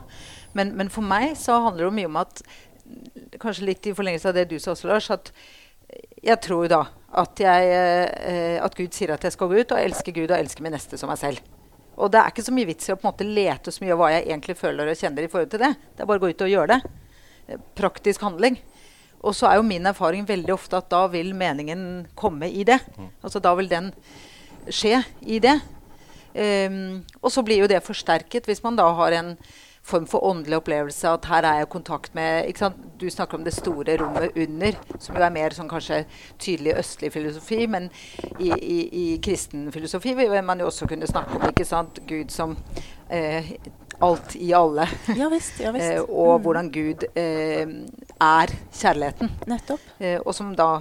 Men, men for meg så handler det mye om at Kanskje litt i forlengelse av det du sa også, Lars. at jeg tror da at, jeg, eh, at Gud sier at jeg skal gå ut og elske Gud og elske min neste som meg selv. Og det er ikke så mye vits i å på en måte lete så mye av hva jeg egentlig føler og kjenner i forhold til det. Det er bare å gå ut og gjøre det. Eh, praktisk handling. Og så er jo min erfaring veldig ofte at da vil meningen komme i det. Mm. Altså da vil den skje i det. Um, og så blir jo det forsterket hvis man da har en form for åndelig opplevelse. At her er jeg i kontakt med ikke sant? Du snakker om det store rommet under, som jo er mer sånn kanskje tydelig østlig filosofi. Men i, i, i kristen filosofi vil man jo også kunne snakke om ikke sant? Gud som eh, alt i alle. Ja, visst, ja, visst. eh, og mm. hvordan Gud eh, er kjærligheten. Nettopp. Eh, og som da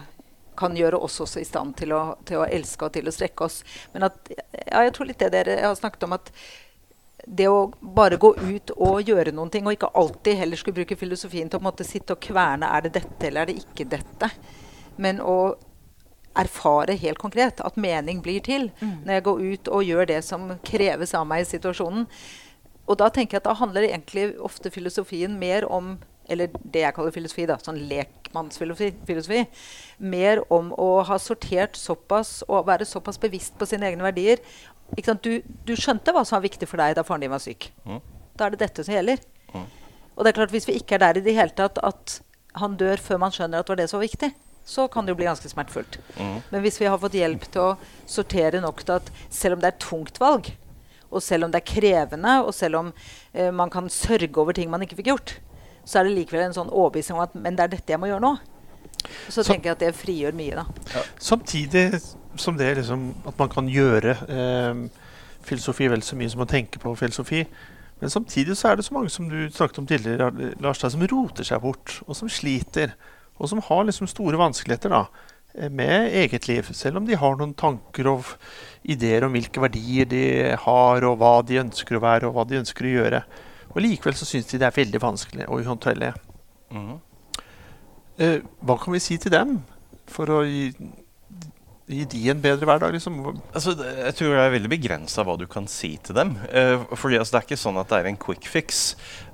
kan gjøre oss også i stand til å, til å elske og til å strekke oss. Men at, ja, jeg tror litt det dere har snakket om, at det å bare gå ut og gjøre noen ting, og ikke alltid heller skulle bruke filosofien til å måtte sitte og kverne er det dette eller er det ikke dette, men å erfare helt konkret at mening blir til mm. når jeg går ut og gjør det som kreves av meg i situasjonen. Og da tenker jeg at da handler egentlig ofte filosofien mer om eller det jeg kaller filosofi, da, sånn lekmannsfilosofi, mer om å ha sortert såpass og være såpass bevisst på sine egne verdier du, du, skjønte hva som var viktig for deg da faren din var syk. Mm. Da er det dette som gjelder. Mm. Og det er klart Hvis vi ikke er der i det hele tatt at han dør før man skjønner at det var det som var viktig, så kan det jo bli ganske smertefullt. Mm. Men hvis vi har fått hjelp til å sortere nok til at selv om det er et tungt valg, og selv om det er krevende, og selv om eh, man kan sørge over ting man ikke fikk gjort, så er det likevel en sånn overbevisning om at men det er dette jeg må gjøre nå. Så, så tenker jeg at det frigjør mye, da. Ja. Samtidig som det liksom, at man kan gjøre eh, filosofi vel så mye som å tenke på filosofi. Men samtidig så er det så mange som du snakket om tidligere, Lars, som roter seg bort, og som sliter. Og som har liksom store vanskeligheter da, eh, med eget liv. Selv om de har noen tanker og ideer om hvilke verdier de har, og hva de ønsker å være, og hva de ønsker å gjøre. Og likevel så syns de det er veldig vanskelig og uhåndterlig. Mm. Eh, hva kan vi si til dem for å gi gi de en bedre hverdag? Liksom? Altså, jeg tror det er veldig begrensa hva du kan si til dem. Eh, fordi altså, Det er ikke sånn at det er en quick fix.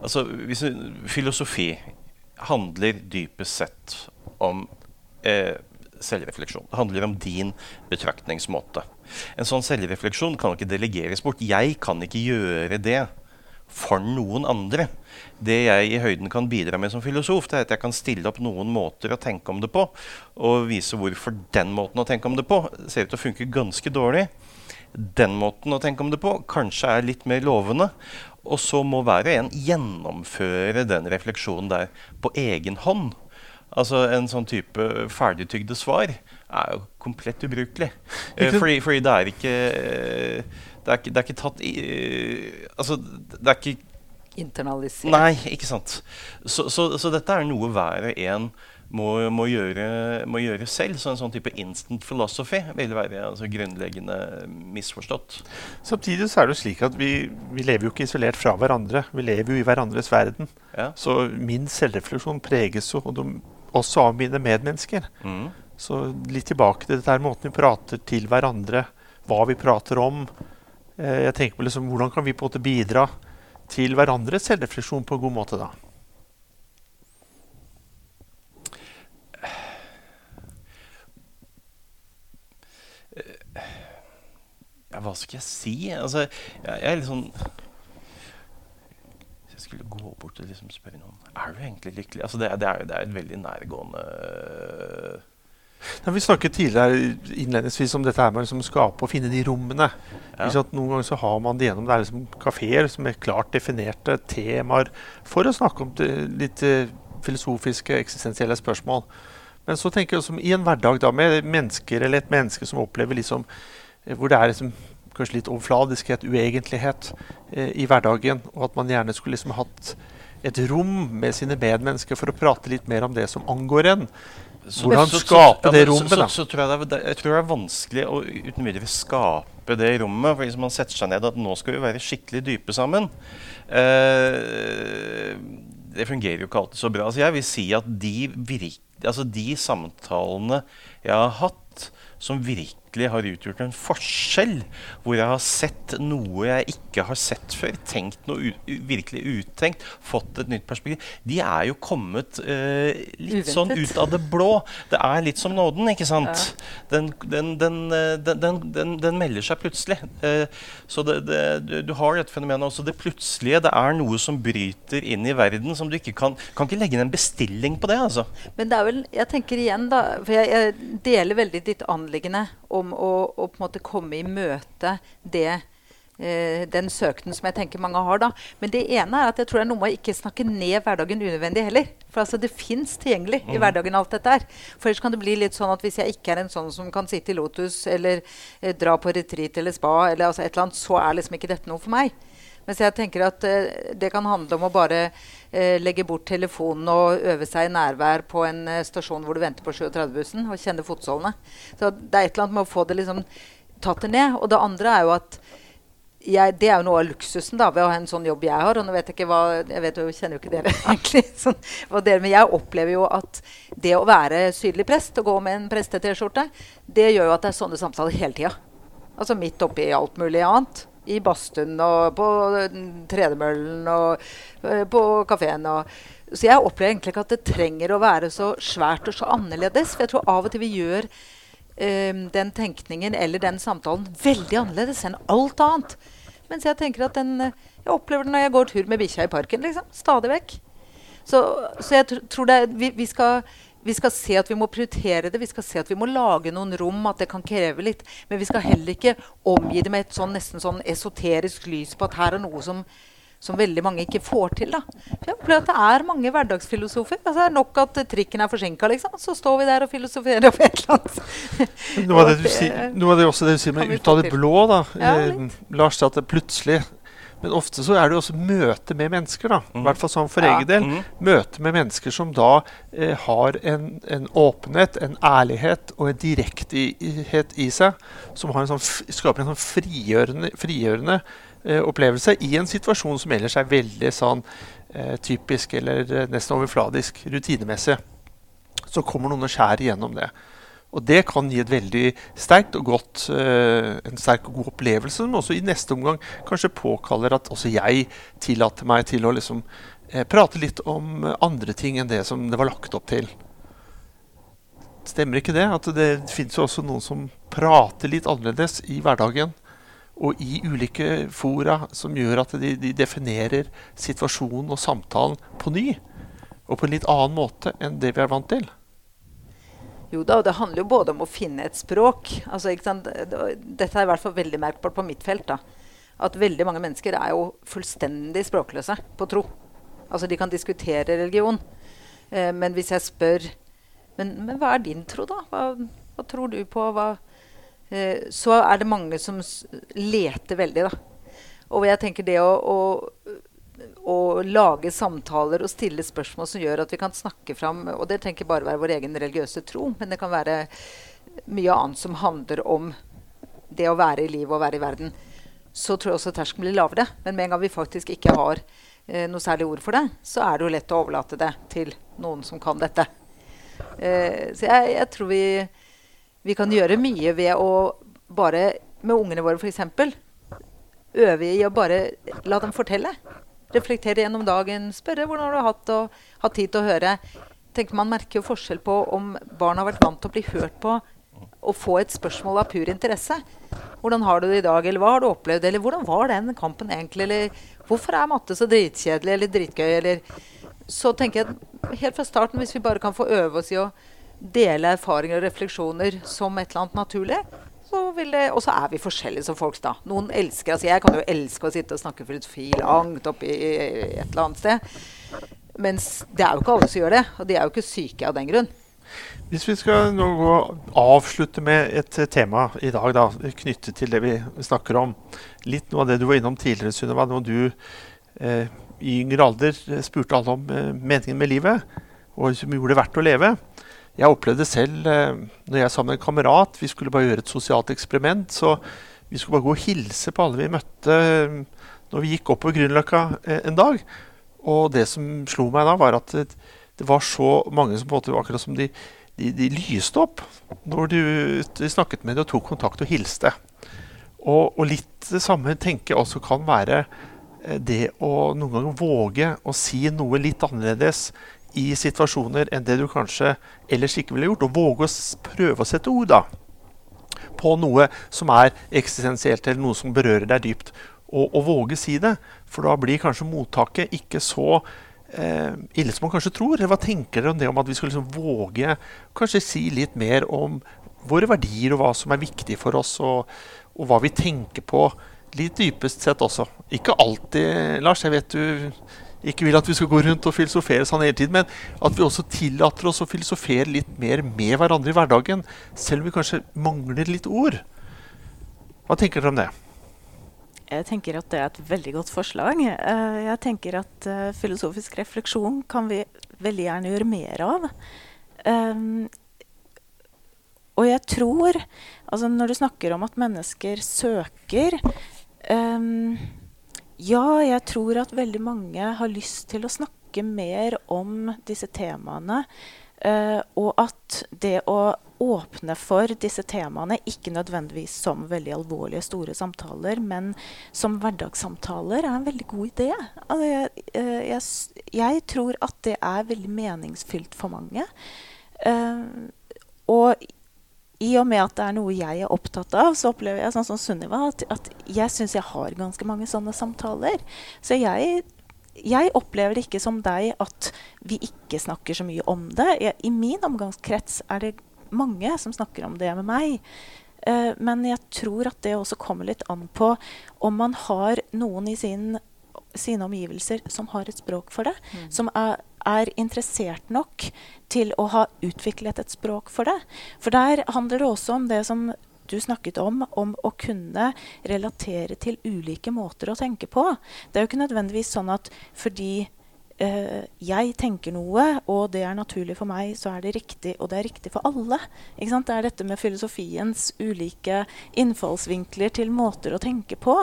Altså, hvis, filosofi handler dypest sett om eh, selvrefleksjon. Det handler om din betraktningsmåte. En sånn selvrefleksjon kan ikke delegeres bort. Jeg kan ikke gjøre det for noen andre. Det jeg i høyden kan bidra med som filosof, det er at jeg kan stille opp noen måter å tenke om det på, og vise hvorfor den måten å tenke om det på ser ut til å funke ganske dårlig. Den måten å tenke om det på kanskje er litt mer lovende. Og så må hver og en gjennomføre den refleksjonen der på egen hånd. Altså En sånn type ferdigtygde svar er jo komplett ubrukelig. Eh, fordi, fordi det er ikke det er, ikke, det er ikke tatt i Altså, det er ikke Internalisert. Nei, ikke sant. Så, så, så dette er noe hver og en må, må, gjøre, må, gjøre, selv. Så en sånn type instant philosophy vil være altså, grunnleggende misforstått. Samtidig så er det jo slik at vi, vi, lever jo ikke isolert fra hverandre. Vi lever jo i hverandres verden. Ja. Så min selvrefleksjon preges jo også av mine medmennesker. Mm. Så litt tilbake til dette her måten vi prater til hverandre, hva vi prater om. Eh, jeg tenker på liksom, Hvordan kan vi på en måte bidra til hverandres selvrefleksjon på en god måte, da? Ja, hva skal jeg si? Altså, jeg, jeg er litt sånn skulle gå bort og liksom spørre noen Er du egentlig lykkelig? Altså, det, det, er, det er et veldig nærgående Ja, vi snakket tidligere innledningsvis om dette her med å liksom skape og finne de rommene. Ja. Noen ganger så har man det gjennom det er liksom kafeer er klart definerte temaer for å snakke om det, litt eh, filosofiske, eksistensielle spørsmål. Men så tenker jeg som i en hverdag da, med mennesker eller et menneske som opplever liksom, eh, hvor det er liksom, kanskje litt overfladiskhet, uegentlighet eh, i hverdagen, og at man gjerne skulle liksom hatt et rom med sine medmennesker for å prate litt mer om det som angår en. Hvordan skape det rommet, Så, da? så, så tror jeg, det er, jeg tror det er vanskelig å uten videre skape det rommet. For Hvis man setter seg ned at nå skal vi være skikkelig dype sammen eh, Det fungerer jo ikke alltid så bra. Så jeg vil si at de, virke, altså de samtalene jeg har hatt som virkelig har utgjort en forskjell, hvor jeg har sett noe jeg ikke har sett før, tenkt noe virkelig uttenkt, fått et nytt perspektiv, de er jo kommet uh, litt sånn ut av det blå. Det er litt som nåden, ikke sant? Den, den, den, eh, den, den, den, den melder seg plutselig. Uh, så det, det, du, du har dette fenomenet også. Det plutselige. Det er noe som bryter inn i verden, som du ikke kan Kan ikke legge inn en bestilling på det, altså. Men det er vel, jeg tenker igjen da, for jeg, jeg deler veldig ditt anliggende om å, å på en måte komme i møte det, eh, den søknen som jeg tenker mange har. da. Men det ene er at jeg tror det er noe med å ikke snakke ned hverdagen unødvendig heller. For altså det fins tilgjengelig i hverdagen alt dette her. For ellers kan det bli litt sånn at hvis jeg ikke er en sånn som kan sitte i Lotus eller eh, dra på retreat eller spa, eller altså et eller annet, så er liksom ikke dette noe for meg. Mens jeg tenker at eh, det kan handle om å bare legge bort telefonen og øve seg i nærvær på en eh, stasjon hvor du venter på 37-bussen, og kjenne fotsålene. Så det er et eller annet med å få det liksom tatt det ned. Og det andre er jo at jeg, det er jo noe av luksusen da, ved å ha en sånn jobb jeg har. Og nå vet jeg ikke hva, jeg vet jo, kjenner jo ikke dere egentlig. Sånn, dere, men jeg opplever jo at det å være sydlig prest og gå med en preste-T-skjorte, det gjør jo at det er sånne samtaler hele tida. Altså midt oppi alt mulig annet. I badstuen og på tredemøllen og øh, på kafeen. Så jeg opplever egentlig ikke at det trenger å være så svært og så annerledes. For jeg tror av og til vi gjør um, den tenkningen eller den samtalen veldig annerledes enn alt annet. Mens jeg tenker at den, eh, jeg opplever det når jeg går tur med bikkja i parken. liksom, Stadig vekk. Så, så jeg tr tror det er, vi, vi, skal, vi skal se at vi må prioritere det. Vi skal se at vi må lage noen rom, at det kan kreve litt. Men vi skal heller ikke omgi det med et sånn, nesten sånn esoterisk lys på at her er noe som, som veldig mange ikke får til. da. For jeg opplever at det er mange hverdagsfilosofer. Altså, det er nok at trikken er forsinka, liksom. Så står vi der og filosoferer om et eller annet. Noe av det du sier, noe av det også det du sier med ut av det blå, da. Ja, eh, Lars at det plutselig Men ofte så er det også møte med mennesker, da. I Mhm. hvert fall sånn for Ja. egen del. Mhm. Møte med mennesker som da eh, har en, en åpenhet, en ærlighet og en direkthet i seg, som har en sånn, skaper en sånn frigjørende, frigjørende eh, opplevelse i en situasjon som ellers er veldig sånn eh, typisk eller eh, nesten overfladisk, rutinemessig. Så kommer noen og skjærer igjennom det. Og det kan gi et veldig sterkt og godt, eh, en sterk og god opplevelse, som også i neste omgang kanskje påkaller at også jeg tillater meg til å liksom, eh, prate litt om andre ting enn det som det var lagt opp til. Stemmer ikke det? At det finnes jo også noen som prater litt annerledes i hverdagen og i ulike fora, som gjør at de, de definerer situasjonen og samtalen på ny. Og på en litt annen måte enn det vi er vant til. Jo da, og det handler jo både om å finne et språk. Altså? Dette er i hvert fall veldig merkbart på mitt felt. da. At veldig mange mennesker er jo fullstendig språkløse på tro. Altså, De kan diskutere religion. Eh, men hvis jeg spør men, men hva er din tro, da? Hva, hva tror du på? Hva, eh, så er det mange som leter veldig, da. Og jeg tenker det å, å, å lage samtaler og stille spørsmål som gjør at vi kan snakke fram Og det trenger ikke bare være vår egen religiøse tro, men det kan være mye annet som handler om det å være i livet og være i verden. Så tror jeg også terskelen blir lavere. Men med en gang vi faktisk ikke har eh, noe særlig ord for det, så er det jo lett å overlate det til noen som kan dette. Eh, så jeg, jeg tror vi, vi kan gjøre mye ved å bare med ungene våre f.eks. øve i å bare la dem fortelle. Reflektere gjennom dagen, spørre hvordan har du hatt og hatt tid til å høre. Tenk, Man merker jo forskjell på om barn har vært vant til å bli hørt på og få et spørsmål av pur interesse. Hvordan har du det i dag, eller hva har du opplevd, eller hvordan var den kampen egentlig, eller hvorfor er matte så dritkjedelig eller dritgøy, eller Så tenker jeg helt fra starten, hvis vi bare kan få øve oss i å dele erfaringer og refleksjoner som et eller annet naturlig. Og så er vi forskjellige som folk. da. Noen elsker, altså Jeg kan jo elske å sitte og snakke filosofi langt oppe i et eller annet sted. Mens det er jo ikke alle som gjør det. Og de er jo ikke syke av den grunn. Hvis vi skal nå gå, avslutte med et tema i dag da, knyttet til det vi snakker om. Litt noe av det du var innom tidligere, Sunniva. Når du eh, i yngre alder spurte alle om eh, meningen med livet, og som gjorde det verdt å leve. Jeg opplevde selv eh, når jeg sammen med en kamerat Vi skulle bare gjøre et sosialt eksperiment. Så vi skulle bare gå og hilse på alle vi møtte eh, når vi gikk opp på Grünerløkka eh, en dag. Og det som slo meg da, var at det, var så mange som på en måte akkurat som de, de, de lyste opp når du, du, snakket med dem og tok kontakt og hilste. Og, og litt det samme tenker jeg også kan være det å noen ganger våge å si noe litt annerledes i situasjoner enn det du kanskje ellers ikke ville gjort. Og våge å prøve å sette ord da, på noe som er eksistensielt, eller noe som berører deg dypt. Og, og våge si det, for da blir kanskje mottaket ikke så eh, ille som man kanskje tror. Hva tenker dere om det om at vi skal liksom våge kanskje si litt mer om våre verdier og hva som er viktig for oss, og, og hva vi tenker på litt dypest sett også. Ikke alltid, Lars. Jeg vet du ikke vil at vi skal gå rundt og filosofere sånn hele tiden, men at vi også tillater oss å filosofere litt mer med hverandre i hverdagen, selv om vi kanskje mangler litt ord. Hva tenker dere om det? Jeg tenker at det er et veldig godt forslag. Uh, jeg tenker at uh, filosofisk refleksjon kan vi veldig gjerne gjøre mer av. Um, og jeg tror altså Når du snakker om at mennesker søker ja, jeg tror at veldig mange har lyst til å snakke mer om disse temaene. Uh, og at det å åpne for disse temaene, ikke nødvendigvis som veldig alvorlige, store samtaler, men som hverdagssamtaler, er en veldig god idé. Altså, jeg, uh, jeg, jeg, tror at det er veldig meningsfylt for mange. Uh, og i og med at det er noe jeg er opptatt av, så opplever jeg sånn som Sunniva, at, at jeg syns jeg har ganske mange sånne samtaler. Så jeg, jeg, opplever det ikke som deg at vi ikke snakker så mye om det. Jeg, I min omgangskrets er det mange som snakker om det med meg. Uh, men jeg tror at det også kommer litt an på om man har noen i sin, sine omgivelser som har et språk for det. Mm. Som er, er interessert nok til å ha utviklet et språk for det. For der handler det også om det som du snakket om, om å kunne relatere til ulike måter å tenke på. Det er jo ikke nødvendigvis sånn at fordi uh, jeg tenker noe, og det er naturlig for meg, så er det riktig, og det er riktig for alle. Det er dette med filosofiens ulike innfallsvinkler til måter å tenke på.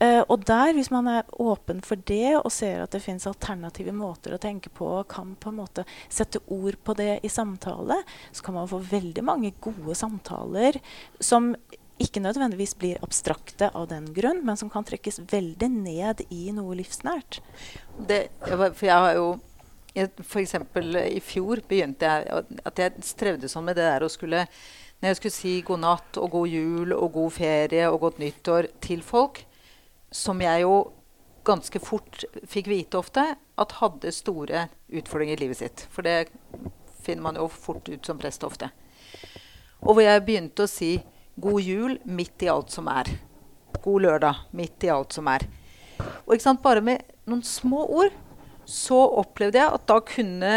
Uh, og der, hvis man er åpen for det og ser at det fins alternative måter å tenke på, og kan på en måte sette ord på det i samtale, så kan man få veldig mange gode samtaler som ikke nødvendigvis blir abstrakte av den grunn, men som kan trekkes veldig ned i noe livsnært. Det, for jeg har jo F.eks. i fjor begynte jeg at jeg strevde sånn med det der å skulle Når jeg skulle si god natt og god jul og god ferie og godt nyttår til folk, som jeg jo ganske fort fikk vite ofte at hadde store utfordringer i livet sitt. For det finner man jo fort ut som prest ofte. Og hvor jeg begynte å si 'god jul' midt i alt som er. 'God lørdag' midt i alt som er. Og sant, bare med noen små ord så opplevde jeg at da kunne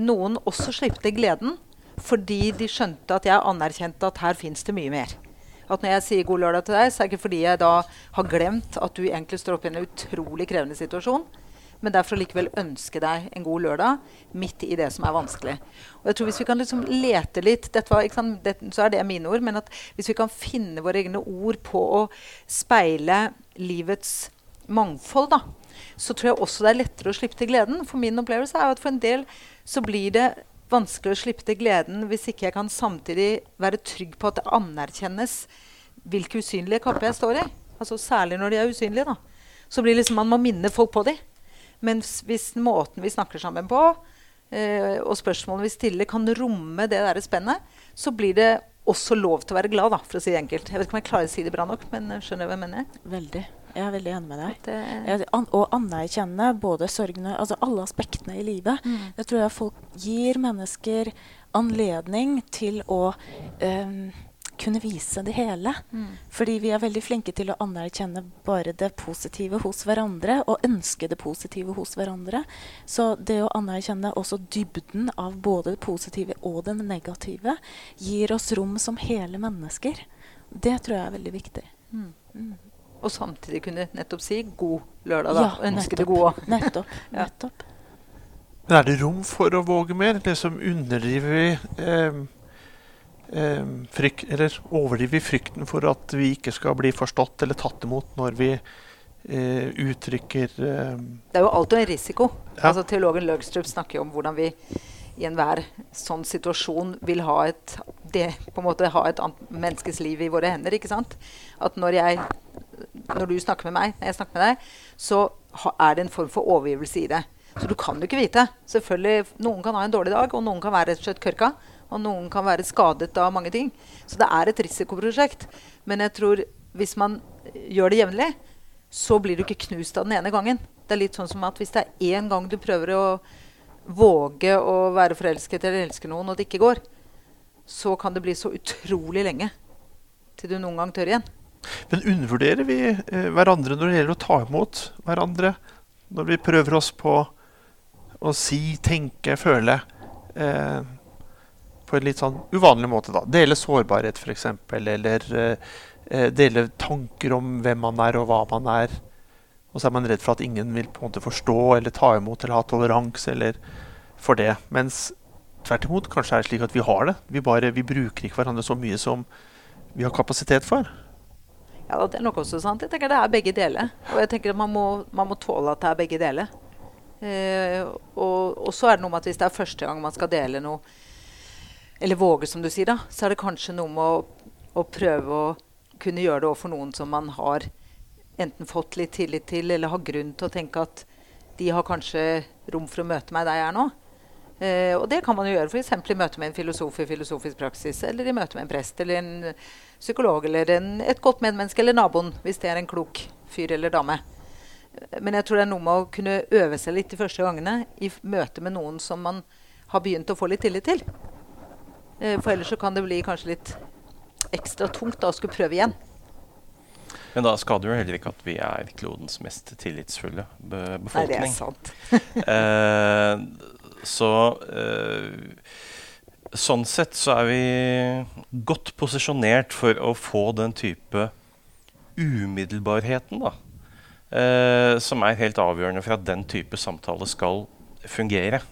noen også slippe til gleden. Fordi de skjønte at jeg anerkjente at her fins det mye mer at når jeg sier 'god lørdag' til deg, så er det ikke fordi jeg da har glemt at du egentlig står oppe i en utrolig krevende situasjon. Men derfor likevel ønske deg en god lørdag midt i det som er vanskelig. Og jeg tror Hvis vi kan liksom lete litt var, sant, det, Så er det mine ord. Men at hvis vi kan finne våre egne ord på å speile livets mangfold, da, så tror jeg også det er lettere å slippe til gleden. For min opplevelse er at for en del så blir det vanskelig å slippe til gleden hvis ikke jeg kan samtidig være trygg på at det anerkjennes hvilke usynlige kapper jeg står i. Altså Særlig når de er usynlige. da. Så blir liksom man må minne folk på dem. Men hvis måten vi snakker sammen på, eh, og spørsmålene vi stiller, kan romme det der spennet, så blir det også lov til å være glad, da, for å si det enkelt. Jeg vet ikke om jeg klarer å si det bra nok, men skjønner du hva jeg mener? Veldig. Jeg er veldig enig med deg. Det... An å anerkjenne både sorgene, altså alle aspektene i livet. Mm. Det tror jeg folk gir mennesker anledning til å um, kunne vise det hele. Mm. Fordi vi er veldig flinke til å anerkjenne bare det positive hos hverandre og ønske det positive hos hverandre. Så det å anerkjenne også dybden av både det positive og det negative gir oss rom som hele mennesker. Det tror jeg er veldig viktig. Mm. Og samtidig kunne nettopp si 'god lørdag', da. Ja, ønske det gode. nettopp. nettopp. Men er det rom for å våge mer? Liksom underdriver vi eh, eh, frykt, Eller overdriver vi frykten for at vi ikke skal bli forstått eller tatt imot når vi eh, uttrykker eh, Det er jo alltid en risiko. Ja. Altså, teologen Løgstrup snakker jo om hvordan vi i enhver sånn situasjon vil ha et, det, måte ha et annet menneskes liv i våre hender. ikke sant? At når, jeg, når du snakker med meg, jeg snakker med deg, så er det en form for overgivelse i det. Så du kan jo ikke vite. Selvfølgelig, Noen kan ha en dårlig dag, og noen kan være rett og slett kørka. Og noen kan være skadet av mange ting. Så det er et risikoprosjekt. Men jeg tror hvis man gjør det jevnlig, så blir du ikke knust av den ene gangen. Det er litt sånn som at hvis det er én gang du prøver å våge å være forelsket eller elske noen, og det ikke går, så kan det bli så utrolig lenge til du noen gang tør igjen. Men undervurderer vi eh, hverandre når det gjelder å ta imot hverandre? Når vi prøver oss på å si, tenke, føle eh, på en litt sånn uvanlig måte. da. Dele sårbarhet, f.eks. Eller eh, eh, dele tanker om hvem man er, og hva man er. Og så er man redd for at ingen vil på en måte forstå eller ta imot eller ha toleranse for det. Mens tvert imot kanskje er det slik at vi har det. Vi, bare, vi bruker ikke hverandre så mye som vi har kapasitet for. Ja, Det er nok også sant. Jeg tenker Det er begge deler. Og jeg tenker at man må, man må tåle at det er begge deler. Eh, og, og, så er det noe med at hvis det er første gang man skal dele noe, eller våge, som du sier, da, så er det kanskje noe med å, å prøve å kunne gjøre det overfor noen som man har enten fått litt tillit til, eller har grunn til å tenke at de har kanskje rom for å møte meg der jeg er nå. Eh, og det kan man jo gjøre f.eks. i møte med en filosof i filosofisk praksis, eller i møte med en prest eller en psykolog eller en, et godt medmenneske eller naboen, hvis det er en klok fyr eller dame. Men jeg tror det er noe med å kunne øve seg litt de første gangene i møte med noen som man har begynt å få litt tillit til. Eh, for ellers så kan det bli kanskje litt ekstra tungt da, å skulle prøve igjen. Men da skader jo heller ikke at vi er klodens mest tillitsfulle be befolkning. Nei, det er sant. eh, så eh, Sånn sett så er vi godt posisjonert for å få den type umiddelbarheten, da eh, som er helt avgjørende for at den type samtale skal fungere.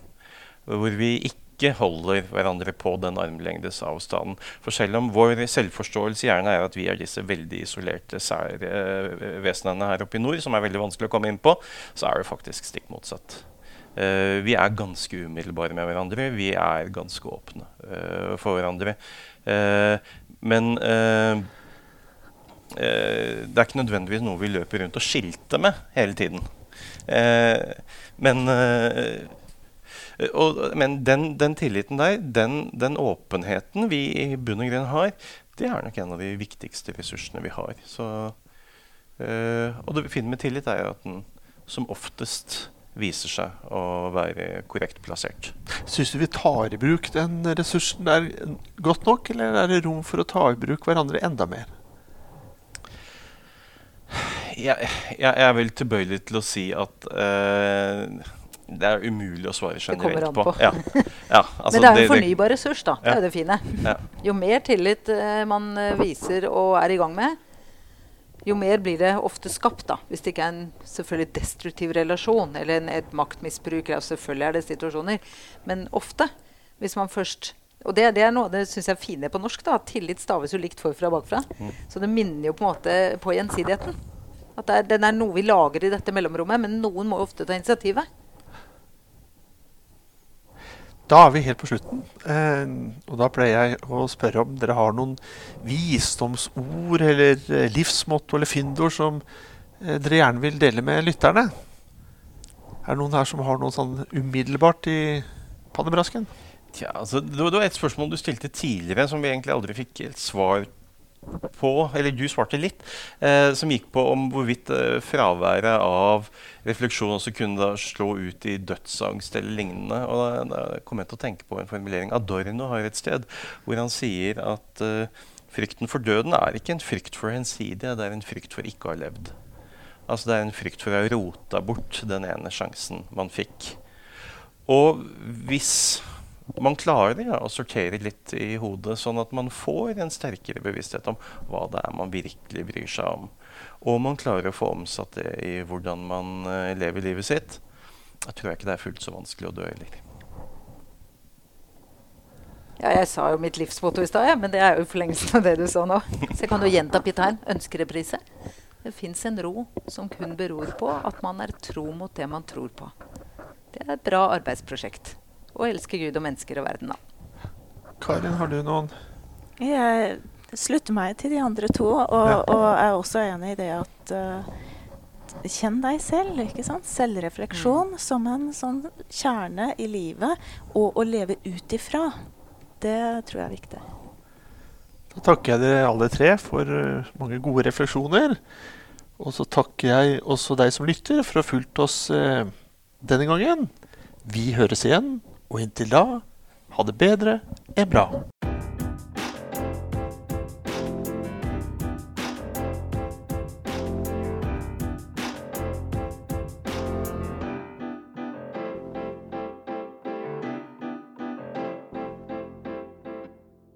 Hvor vi ikke holder hverandre på den armlengdes avstanden. For selv om vår selvforståelse gjerne er at vi er disse veldig isolerte særvesenene her oppe i nord, som er veldig vanskelig å komme inn på, så er det faktisk stikk motsatt. Uh, vi er ganske umiddelbare med hverandre. Vi er ganske åpne uh, for hverandre. Uh, men det er ikke nødvendigvis noe vi løper rundt og skilter med hele tiden. Men, og, men den, den, tilliten der, den, den, åpenheten vi i bunn og grunn har, det er nok en av de viktigste ressursene vi har. Så, øh, og det fine med tillit er jo at den som oftest viser seg å være korrekt plassert. Syns du vi tar i bruk den ressursen der godt nok, eller er det rom for å ta i bruk hverandre enda mer? jeg, jeg, er vel tilbøyelig til å si at uh, det er umulig å svare generelt på. på. Ja. Ja, altså Men det er jo en fornybar ressurs, da. Det er det fine. Jo mer tillit uh, man uh, viser og er i gang med, jo mer blir det ofte skapt. da, Hvis det ikke er en selvfølgelig destruktiv relasjon eller en, et maktmisbruk. Ja, selvfølgelig er det situasjoner. Men ofte, hvis man først og det, det er noe det synes jeg er fine på norsk. da, Tillit staves jo likt forfra og bakfra. Mm. Så det minner jo på en måte på gjensidigheten. At er, den er noe vi lager i dette mellomrommet, men noen må jo ofte ta initiativet. Da er vi helt på slutten. Eh, og da pleier jeg å spørre om dere har noen visdomsord eller eh, livsmotto eller fyndord som eh, dere gjerne vil dele med lytterne. Er det noen her som har noe sånn umiddelbart i pannebrasken? Tja, altså, det var et spørsmål du stilte tidligere som vi egentlig aldri fikk et svar på, eller du svarte litt, eh, som gikk på om hvorvidt eh, fraværet av refleksjon også kunne slå ut i dødsangst eller lignende. Og da, da kom jeg til å tenke på en formulering Adorno har et sted hvor han sier at eh, frykten for døden er ikke en frykt for hensidige, det er en frykt for ikke å ha levd. Altså Det er en frykt for å ha rota bort den ene sjansen man fikk. Og hvis man klarer å sortere litt i hodet, sånn at man får en sterkere bevissthet om hva det er man virkelig bryr seg om. Og man klarer å få omsatt det i hvordan man uh, lever livet sitt. Jeg tror ikke det er fullt så vanskelig å dø heller. Ja, jeg sa jo mitt livsmotto i stad, ja, men det er jo forlengelsen av det du sa nå. Så kan jo gjenta Pithein. Ønskereprise. Det fins en ro som kun beror på at man er tro mot det man tror på. Det er et bra arbeidsprosjekt og elske Gud og mennesker og verden, da. Karin, har du noen Jeg slutter meg til de andre to, og, ja. og er også enig i det at uh, Kjenn deg selv. ikke sant? Selvrefleksjon mm. som en sånn kjerne i livet, og å leve ut ifra. Det tror jeg er viktig. Da takker jeg dere alle tre for uh, mange gode refleksjoner. Og så takker jeg også deg som lytter, for å ha fulgt oss uh, denne gangen. Vi høres igjen og inntil da, ha det bedre enn bra.